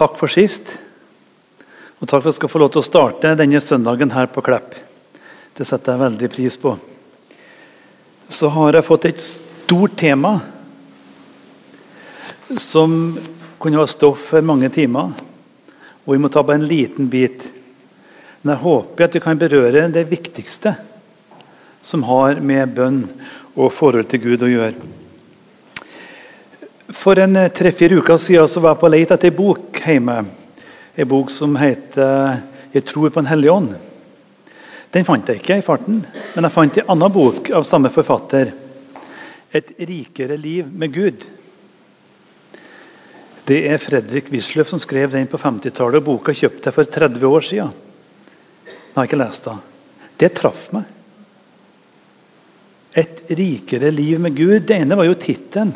takk for sist. Og takk for at jeg skal få lov til å starte denne søndagen her på Klepp. Det setter jeg veldig pris på. Så har jeg fått et stort tema som kunne ha stoff for mange timer. Og vi må ta bare en liten bit. Men jeg håper at vi kan berøre det viktigste som har med bønn og forhold til Gud å gjøre. For en tre-fire uker siden så var jeg på leit etter ei bok hjemme. En bok som heter 'Jeg tror på en hellig ånd'. Den fant jeg ikke i farten, men jeg fant en annen bok av samme forfatter. 'Et rikere liv med Gud'. Det er Fredrik Wisløff som skrev den på 50-tallet. og Boka kjøpte jeg for 30 år siden. Jeg har ikke lest den. Det traff meg. Et rikere liv med Gud. Det ene var jo tittelen.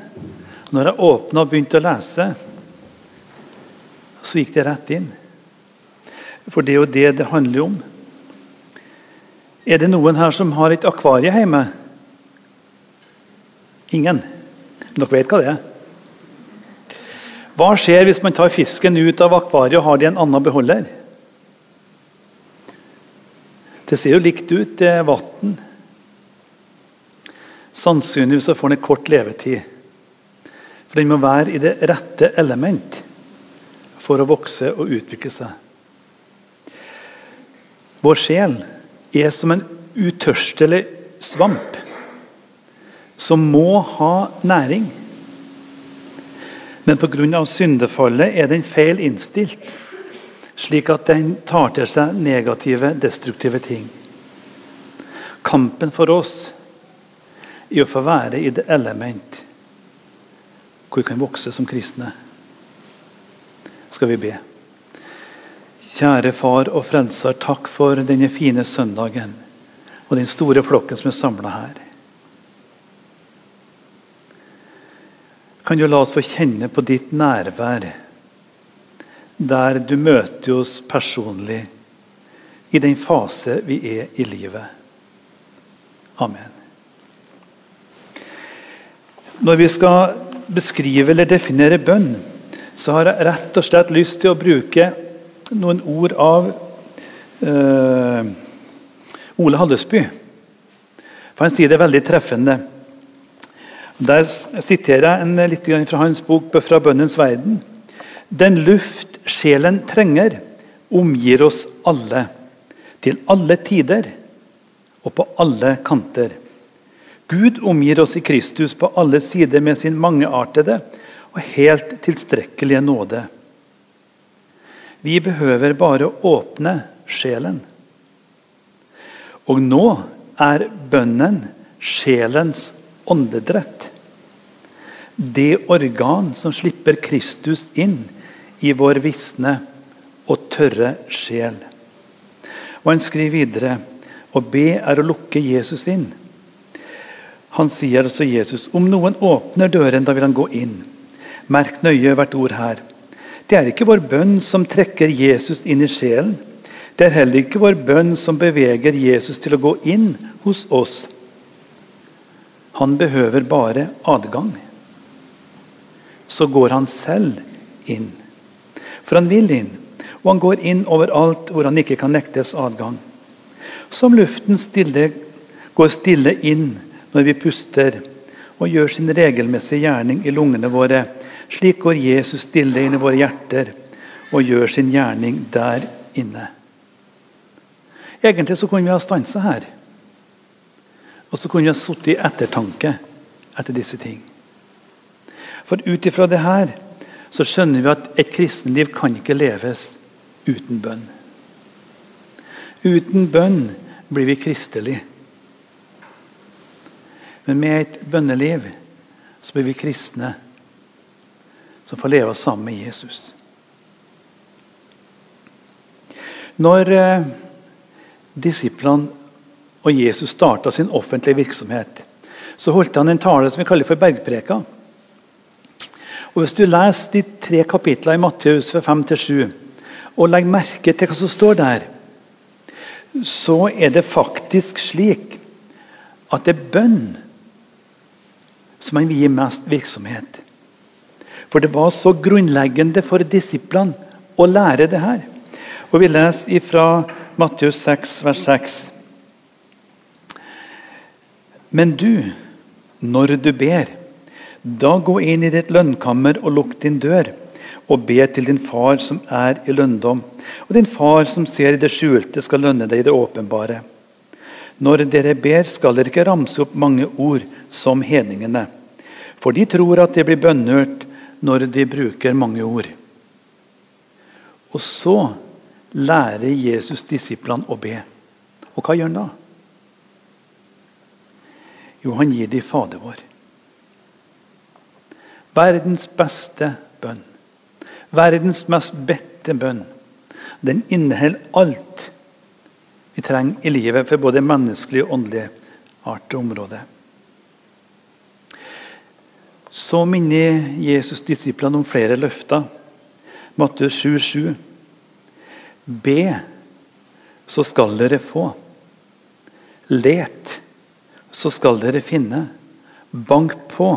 Når jeg åpna og begynte å lese, så gikk det rett inn. For det er jo det det handler om. Er det noen her som har et akvarie hjemme? Ingen? Dere vet hva det er? Hva skjer hvis man tar fisken ut av akvariet og har det i en annen beholder? Det ser jo likt ut. Det er vann. Sannsynligvis får den kort levetid. For den må være i det rette element for å vokse og utvikle seg. Vår sjel er som en utørstelig svamp som må ha næring. Men pga. syndefallet er den feil innstilt, slik at den tar til seg negative, destruktive ting. Kampen for oss er å få være i det element hvor vi kan vokse som kristne. Skal vi be. Kjære Far og Frelser, takk for denne fine søndagen og den store flokken som er samla her. Kan du la oss få kjenne på ditt nærvær der du møter oss personlig i den fase vi er i livet. Amen. Når vi skal beskrive eller definere bønn, så har jeg rett og slett lyst til å bruke noen ord av uh, Ole Hallesby. For Han sier det veldig treffende. Der siterer jeg en, litt fra hans bok 'Fra bønnens verden'. Den luft sjelen trenger, omgir oss alle. Til alle tider og på alle kanter. Gud omgir oss i Kristus på alle sider med sin mangeartede og helt tilstrekkelige nåde. Vi behøver bare å åpne sjelen. Og nå er bønnen sjelens åndedrett. Det organ som slipper Kristus inn i vår visne og tørre sjel. Og Han skriver videre å be er å lukke Jesus inn. Han sier altså Jesus om noen åpner døren, da vil han gå inn. Merk nøye hvert ord her. Det er ikke vår bønn som trekker Jesus inn i sjelen. Det er heller ikke vår bønn som beveger Jesus til å gå inn hos oss. Han behøver bare adgang. Så går han selv inn. For han vil inn, og han går inn overalt hvor han ikke kan nektes adgang. Som luften stille, går stille inn når vi puster og gjør sin regelmessige gjerning i lungene våre. Slik går Jesus stille inn i våre hjerter og gjør sin gjerning der inne. Egentlig så kunne vi ha stansa her. Og så kunne vi ha sittet i ettertanke etter disse ting. For ut ifra det her så skjønner vi at et kristenliv kan ikke leves uten bønn. Uten bønn blir vi kristelige. Men med et bønneliv så blir vi kristne som får leve sammen med Jesus. Når eh, disiplene og Jesus starta sin offentlige virksomhet, så holdt han en tale som vi kaller for bergpreka. Og Hvis du leser de tre kapitlene i Matteus fra 5 til 7, og legger merke til hva som står der, så er det faktisk slik at det er bønn som han vil gi mest virksomhet. For det var så grunnleggende for disiplene å lære det her. Og Vi leser fra Matteus 6, vers 6. Men du, når du ber, da gå inn i ditt lønnkammer og lukk din dør, og be til din far som er i lønndom. Og din far som ser i det skjulte, skal lønne deg i det åpenbare. Når dere ber, skal dere ikke ramse opp mange ord som hedningene. For de tror at det blir bønnhørt når de bruker mange ord. Og så lærer Jesus disiplene å be. Og hva gjør han da? Jo, han gir dem Fader vår. Verdens beste bønn. Verdens mest bedte bønn. Den inneholder alt vi trenger i livet for både menneskelig og åndelig art og område. Så minner Jesus disiplene om flere løfter. Matteus 7,7. Be, så skal dere få. Let, så skal dere finne. Bank på,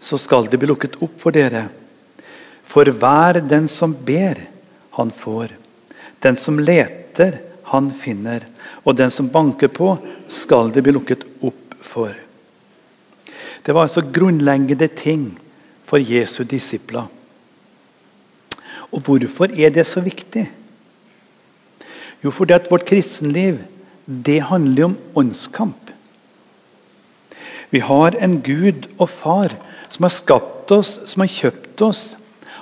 så skal det bli lukket opp for dere. For hver den som ber, han får. Den som leter, han finner. Og den som banker på, skal det bli lukket opp for. Det var altså grunnleggende ting for Jesu disipler. Og hvorfor er det så viktig? Jo, fordi at vårt kristenliv det handler om åndskamp. Vi har en Gud og Far som har skapt oss, som har kjøpt oss,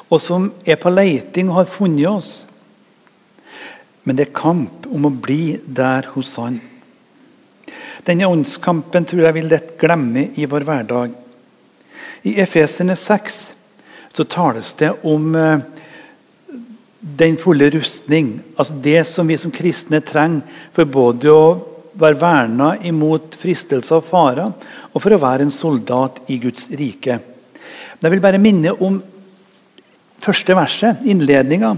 og som er på leiting og har funnet oss. Men det er kamp om å bli der hos Han. Denne åndskampen tror jeg vi lett glemme i vår hverdag. I Efesene 6 så tales det om eh, den fulle rustning. Altså det som vi som kristne trenger for både å være verna imot fristelser og farer, og for å være en soldat i Guds rike. Men jeg vil bare minne om første verset, innledninga,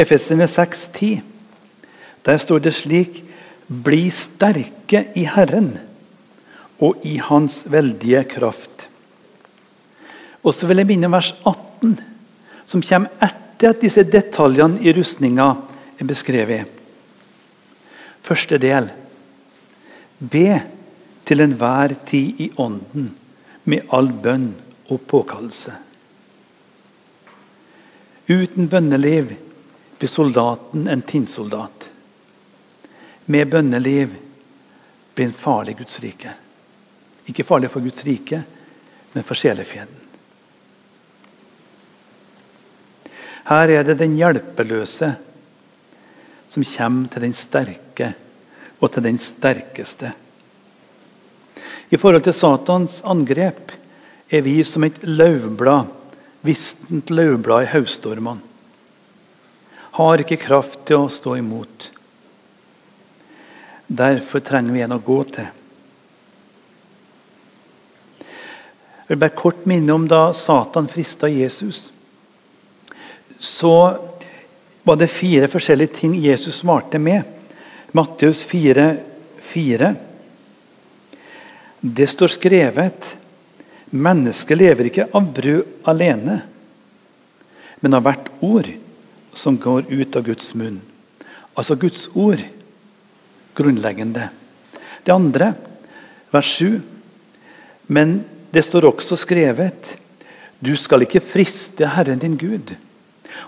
Efesene 6,10. Der står det slik Bli sterke i Herren og i Hans veldige kraft. Og så vil jeg minne vers 18, som kommer etter at disse detaljene i rustninga er beskrevet. Første del. Be til enhver tid i Ånden med all bønn og påkallelse. Uten bønneliv blir soldaten en tinnsoldat. Med bønneliv blir en farlig Guds rike. Ikke farlig for Guds rike, men for sjelefienden. Her er det den hjelpeløse som kommer til den sterke og til den sterkeste. I forhold til Satans angrep er vi som et løvblad, vistent løvblad i høststormene. Har ikke kraft til å stå imot. Derfor trenger vi en å gå til. Jeg vil bare kort minne om Da Satan frista Jesus, så var det fire forskjellige ting Jesus svarte med. Matteus 4, 4. Det står skrevet Mennesket lever ikke av brød alene, men av hvert ord som går ut av Guds munn. Altså Guds ord. Grunnleggende. Det andre, vers 7. Men det står også skrevet Du skal ikke friste Herren din Gud.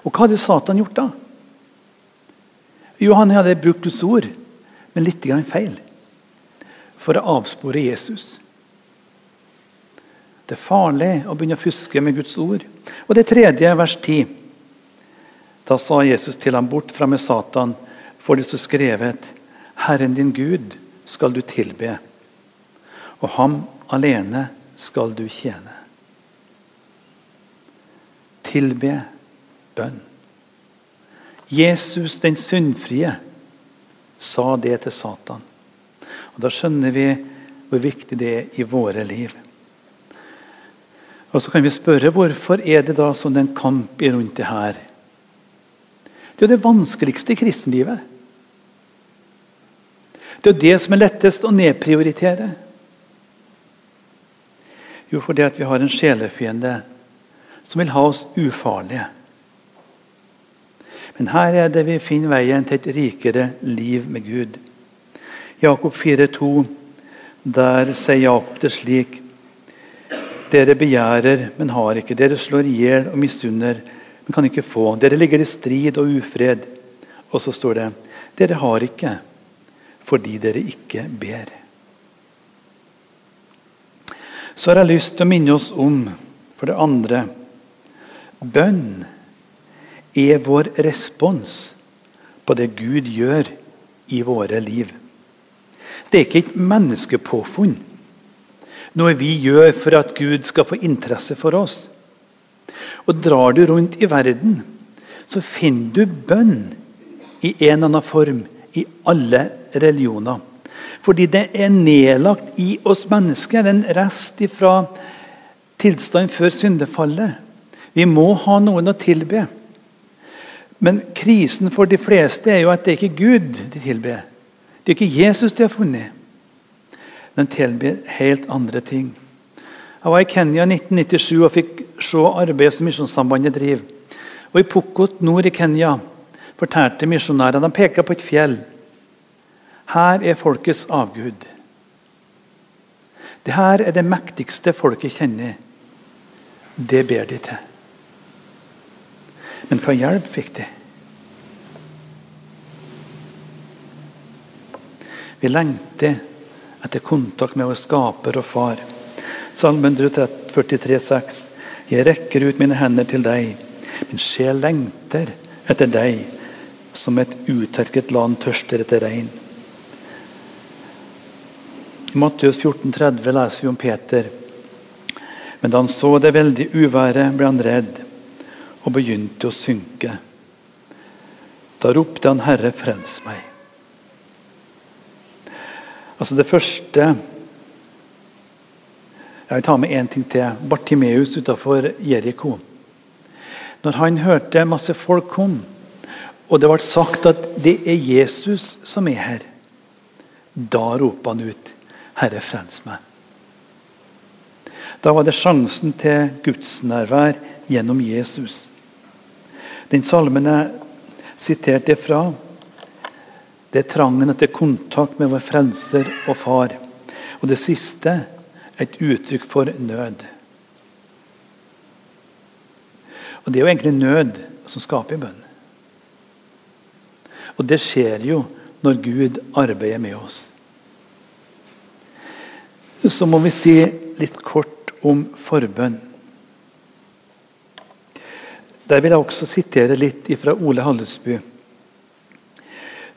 Og hva hadde Satan gjort da? Jo, han hadde brukt Guds ord, men litt feil. For å avspore Jesus. Det er farlig å begynne å fuske med Guds ord. Og det tredje, vers 10. Da sa Jesus til ham, bort fra med Satan, for det står skrevet, Herren din Gud skal du tilbe, og ham alene skal du tjene. Tilbe bønn. Jesus den syndfrie sa det til Satan. Og Da skjønner vi hvor viktig det er i våre liv. Og så kan vi spørre hvorfor er det da sånn en kamp rundt det her? Det er jo det vanskeligste i kristenlivet. Det er det som er lettest å nedprioritere. Jo, fordi at vi har en sjelefiende som vil ha oss ufarlige. Men her er det vi finner veien til et rikere liv med Gud. Jakob 4,2, der sier Jakob det slik Dere begjærer, men har ikke. Dere slår i hjel og misunner, men kan ikke få. Dere ligger i strid og ufred. Og så står det Dere har ikke fordi dere ikke ber. Så har jeg lyst til å minne oss om, for det andre Bønn er vår respons på det Gud gjør i våre liv. Det er ikke et menneskepåfunn. Noe vi gjør for at Gud skal få interesse for oss. Og Drar du rundt i verden, så finner du bønn i en eller annen form i alle religioner. Fordi det er nedlagt i oss mennesker, en rest fra tilstand før syndefallet. Vi må ha noen å tilbe. Men krisen for de fleste er jo at det er ikke Gud de tilber. Det er ikke Jesus de har funnet. Den tilbyr helt andre ting. Jeg var i Kenya i 1997 og fikk se arbeidet som Misjonssambandet driver. Og I Pokot nord i Kenya fortalte misjonærene de peker på et fjell. Her er folkets avgud. Det her er det mektigste folket kjenner. Det ber de til. Men hva hjelp fikk de? Vi lengter etter kontakt med vår skaper og far. Salmen 143, 6. Jeg rekker ut mine hender til deg. Min sjel lengter etter deg, som et utørket land tørster etter regn. I Matteus 14, 30 leser vi om Peter. Men da han så det veldige uværet, ble han redd og begynte å synke. Da ropte han, 'Herre, frels meg'. Altså Det første Jeg vil ta med én ting til. Bartimeus utenfor Jeriko. Når han hørte masse folk kom, og det ble sagt at det er Jesus som er her, da roper han ut 'Herre, frels meg'. Da var det sjansen til gudsnærvær gjennom Jesus. Den salmen jeg siterte fra, det er trangen etter kontakt med vår frelser og far. Og det siste et uttrykk for nød. Og Det er jo egentlig nød som skaper bønn. Og det skjer jo når Gud arbeider med oss. Så må vi si litt kort om forbønn. Der vil jeg også sitere litt fra Ole Hallesby.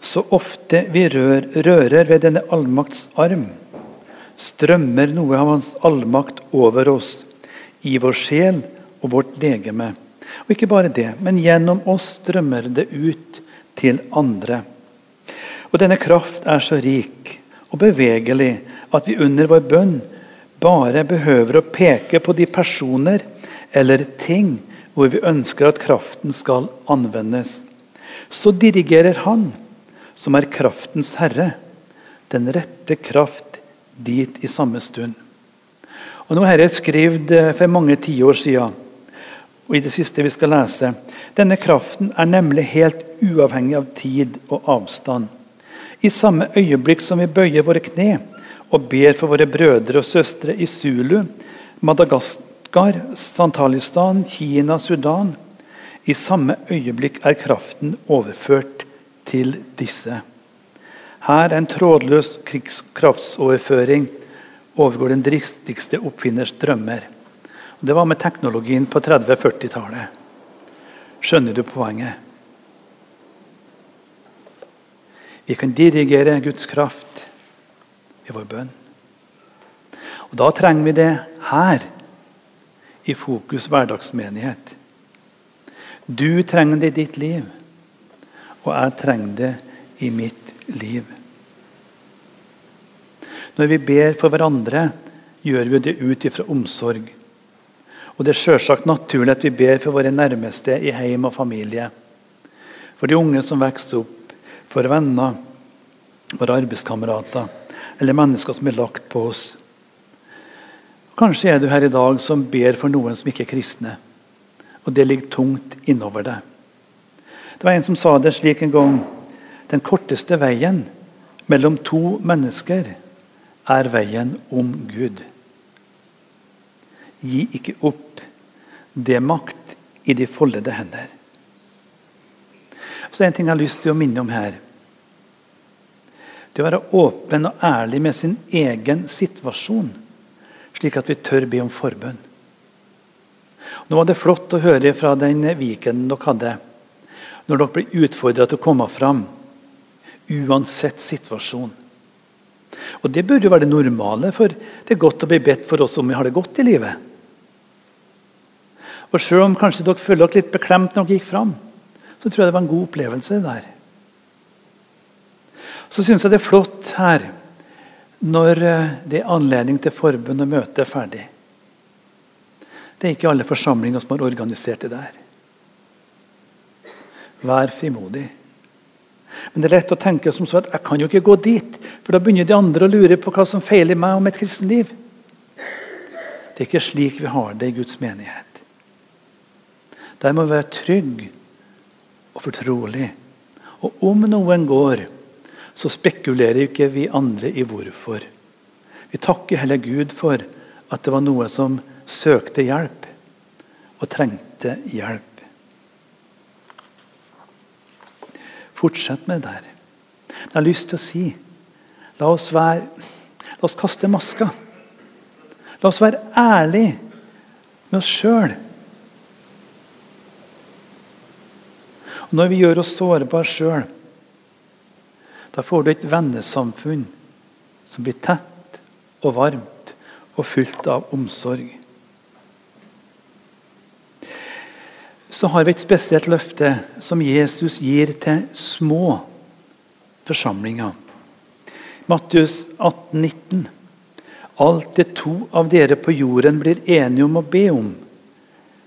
Så ofte vi rør, rører ved denne allmakts arm, strømmer noe av Hans allmakt over oss, i vår sjel og vårt legeme. Og ikke bare det, men gjennom oss strømmer det ut til andre. Og denne kraft er så rik og bevegelig at vi under vår bønn bare behøver å peke på de personer eller ting hvor vi ønsker at kraften skal anvendes. Så dirigerer Han som er kraftens herre, den rette kraft dit i samme stund. Og Nå har jeg skrevet eh, for mange tiår siden, og i det siste vi skal lese. Denne kraften er nemlig helt uavhengig av tid og avstand. I samme øyeblikk som vi bøyer våre kne og ber for våre brødre og søstre i Zulu, Madagaskar, Santalistan, Kina, Sudan I samme øyeblikk er kraften overført til disse. Her er en trådløs kraftsoverføring overgår den dristigste oppfinners drømmer. Det var med teknologien på 30-40-tallet. Skjønner du poenget? Vi kan dirigere Guds kraft i vår bønn. Og Da trenger vi det her, i Fokus hverdagsmenighet. Du trenger det i ditt liv. Og jeg trenger det i mitt liv. Når vi ber for hverandre, gjør vi det ut ifra omsorg. Og Det er selvsagt naturlig at vi ber for våre nærmeste i heim og familie. For de unge som vokser opp, for venner, våre arbeidskamerater eller mennesker som er lagt på oss. Kanskje er du her i dag som ber for noen som ikke er kristne, og det ligger tungt innover deg. Det var en som sa det slik en gang. Den korteste veien mellom to mennesker er veien om Gud. Gi ikke opp. Det er makt i de foldede hender. Så en ting jeg har lyst til å minne om her. Det å være åpen og ærlig med sin egen situasjon, slik at vi tør be om forbønn. Nå var det flott å høre fra den weekenden dere hadde, når dere ble utfordra til å komme fram, uansett situasjon. Og Det burde jo være det normale, for det er godt å bli bedt for oss om vi har det godt i livet. Og Selv om kanskje dere føler dere litt beklemt når dere gikk fram, så tror jeg det var en god opplevelse. der. Så syns jeg det er flott her når eh, det er anledning til forbund og møte er ferdig. Det er ikke alle forsamlinger som har organisert det der. Vær frimodig. Men det er lett å tenke som så at jeg kan jo ikke gå dit, for da begynner de andre å lure på hva som feiler meg om et kristenliv. Det er ikke slik vi har det i Guds menighet. Der må vi være trygg og fortrolig. Og om noen går, så spekulerer ikke vi andre i hvorfor. Vi takker heller Gud for at det var noe som søkte hjelp og trengte hjelp. Fortsett med det der. Jeg har lyst til å si la oss, være, la oss kaste maska. La oss være ærlige med oss sjøl. Når vi gjør oss sårbare sjøl, da får du et vennesamfunn som blir tett og varmt og fullt av omsorg. så har vi et spesielt løfte som Jesus gir til små forsamlinger. Matteus 18, 19. Alt det to av dere på jorden blir enige om å be om,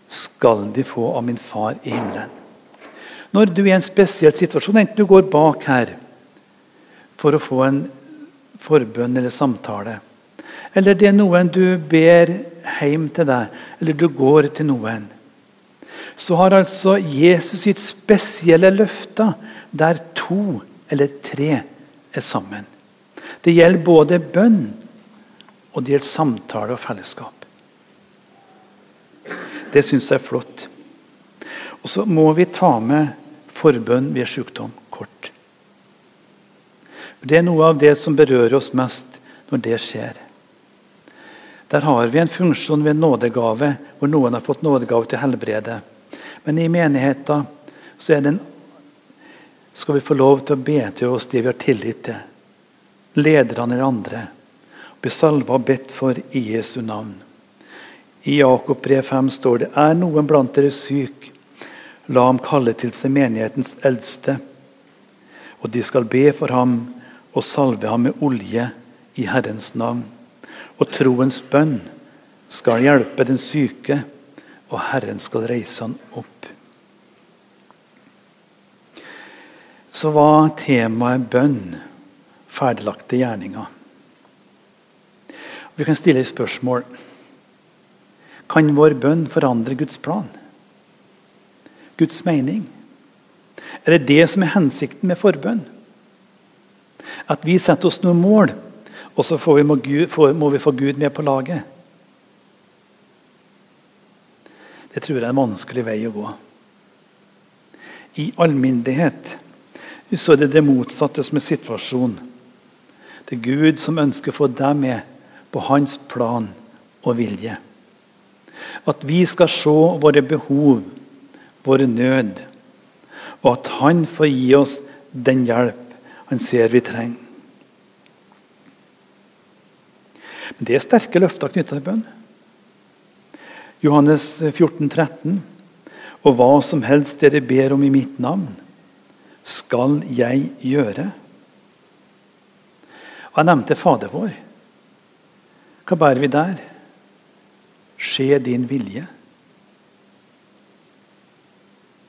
skal de få av min far i himmelen. Når du er i en spesiell situasjon, enten du går bak her for å få en forbønn eller samtale, eller det er noen du ber hjem til deg, eller du går til noen så har altså Jesus sitt spesielle løfter der to eller tre er sammen. Det gjelder både bønn og det gjelder samtale og fellesskap. Det syns jeg er flott. Og så må vi ta med forbønn ved sykdom kort. Det er noe av det som berører oss mest når det skjer. Der har vi en funksjon ved nådegave, hvor noen har fått nådegave til helbrede. Men i menigheten så er den, skal vi få lov til å be til oss de vi har tillit til. Lederne eller andre. Bli salva og bedt for i Jesu navn. I Jakob brev 5 står det er noen blant dere syk. La ham kalle til seg menighetens eldste. Og de skal be for ham og salve ham med olje i Herrens navn. Og troens bønn skal hjelpe den syke, og Herren skal reise han opp. så var temaet bønn ferdiglagte gjerninger. Vi kan stille et spørsmål. Kan vår bønn forandre Guds plan? Guds mening? Er det det som er hensikten med forbønn? At vi setter oss noen mål, og så vi må, må vi få Gud med på laget? Det tror jeg er en vanskelig vei å gå. I allmyndighet så er det det motsatte som er situasjonen. Det er Gud som ønsker å få deg med på hans plan og vilje. At vi skal se våre behov, vår nød, og at han får gi oss den hjelp han ser vi trenger. Men Det er sterke løfter knytta til bønn. Johannes 14, 13. Og hva som helst dere ber om i mitt navn, skal jeg gjøre? Og Jeg nevnte Fader vår. Hva bærer vi der? Skje din vilje.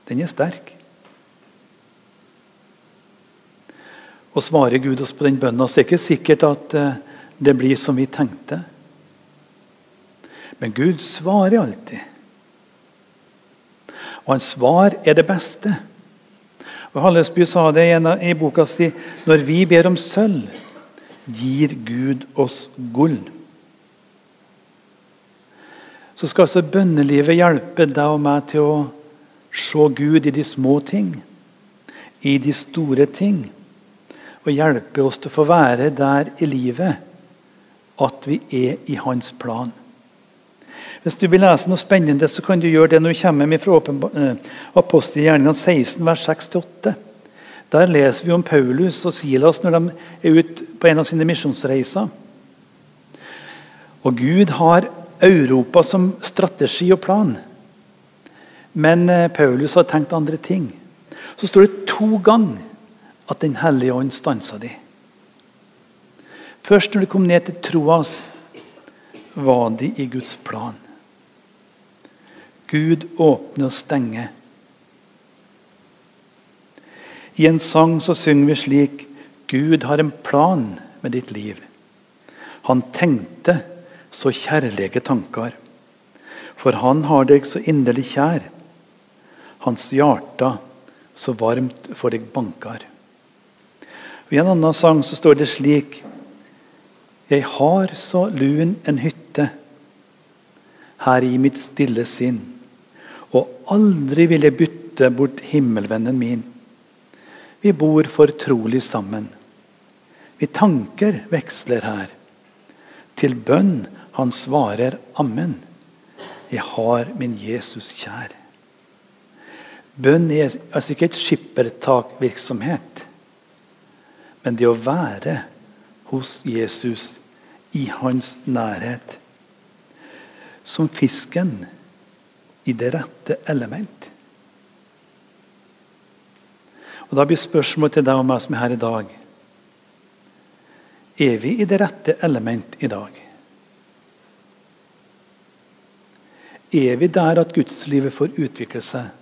Den er sterk. Og svarer Gud oss på den bønnen, så er det ikke sikkert at eh, det blir som vi tenkte. Men Gud svarer alltid. Og hans svar er det beste. Og Hallesby sa det i boka si når vi ber om sølv, gir Gud oss gull. Så skal altså bønnelivet hjelpe deg og meg til å se Gud i de små ting, i de store ting. Og hjelpe oss til å få være der i livet at vi er i hans plan. Hvis du vil lese noe spennende, så kan du gjøre det når du kommer med fra eh, apostelgjerningene 16, vers 6-8. Der leser vi om Paulus og Silas når de er ute på en av sine misjonsreiser. Og Gud har Europa som strategi og plan. Men eh, Paulus har tenkt andre ting. Så står det to ganger at Den hellige ånd stansa de. Først når de kom ned til Troas, var de i Guds plan. Gud åpner og stenger. I en sang så synger vi slik Gud har en plan med ditt liv. Han tenkte så kjærlige tanker. For han har deg så inderlig kjær. Hans hjarta, så varmt for deg bankar. I en annen sang så står det slik Jeg har så lun en hytte her i mitt stille sinn og aldri vil jeg bytte bort himmelvennen min. Vi bor fortrolig sammen. Vi tanker veksler her. Til bønn han svarer ammen. Jeg har min Jesus kjær. Bønn er altså ikke et skippertakvirksomhet, men det å være hos Jesus i hans nærhet. Som fisken i det rette element. Og Da blir spørsmålet til deg og meg som er her i dag Er vi i det rette element i dag? Er vi der at gudslivet får utvikle seg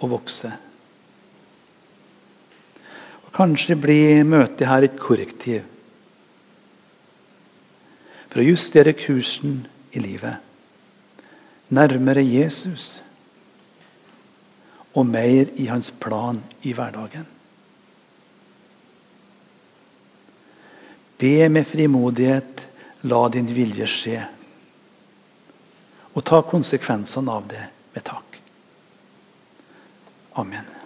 og vokse? Og Kanskje blir møtet her et korrektiv for å justere kursen i livet nærmere Jesus og mer i hans plan i hverdagen. Be med frimodighet, la din vilje skje. Og ta konsekvensene av det med takk. Amen.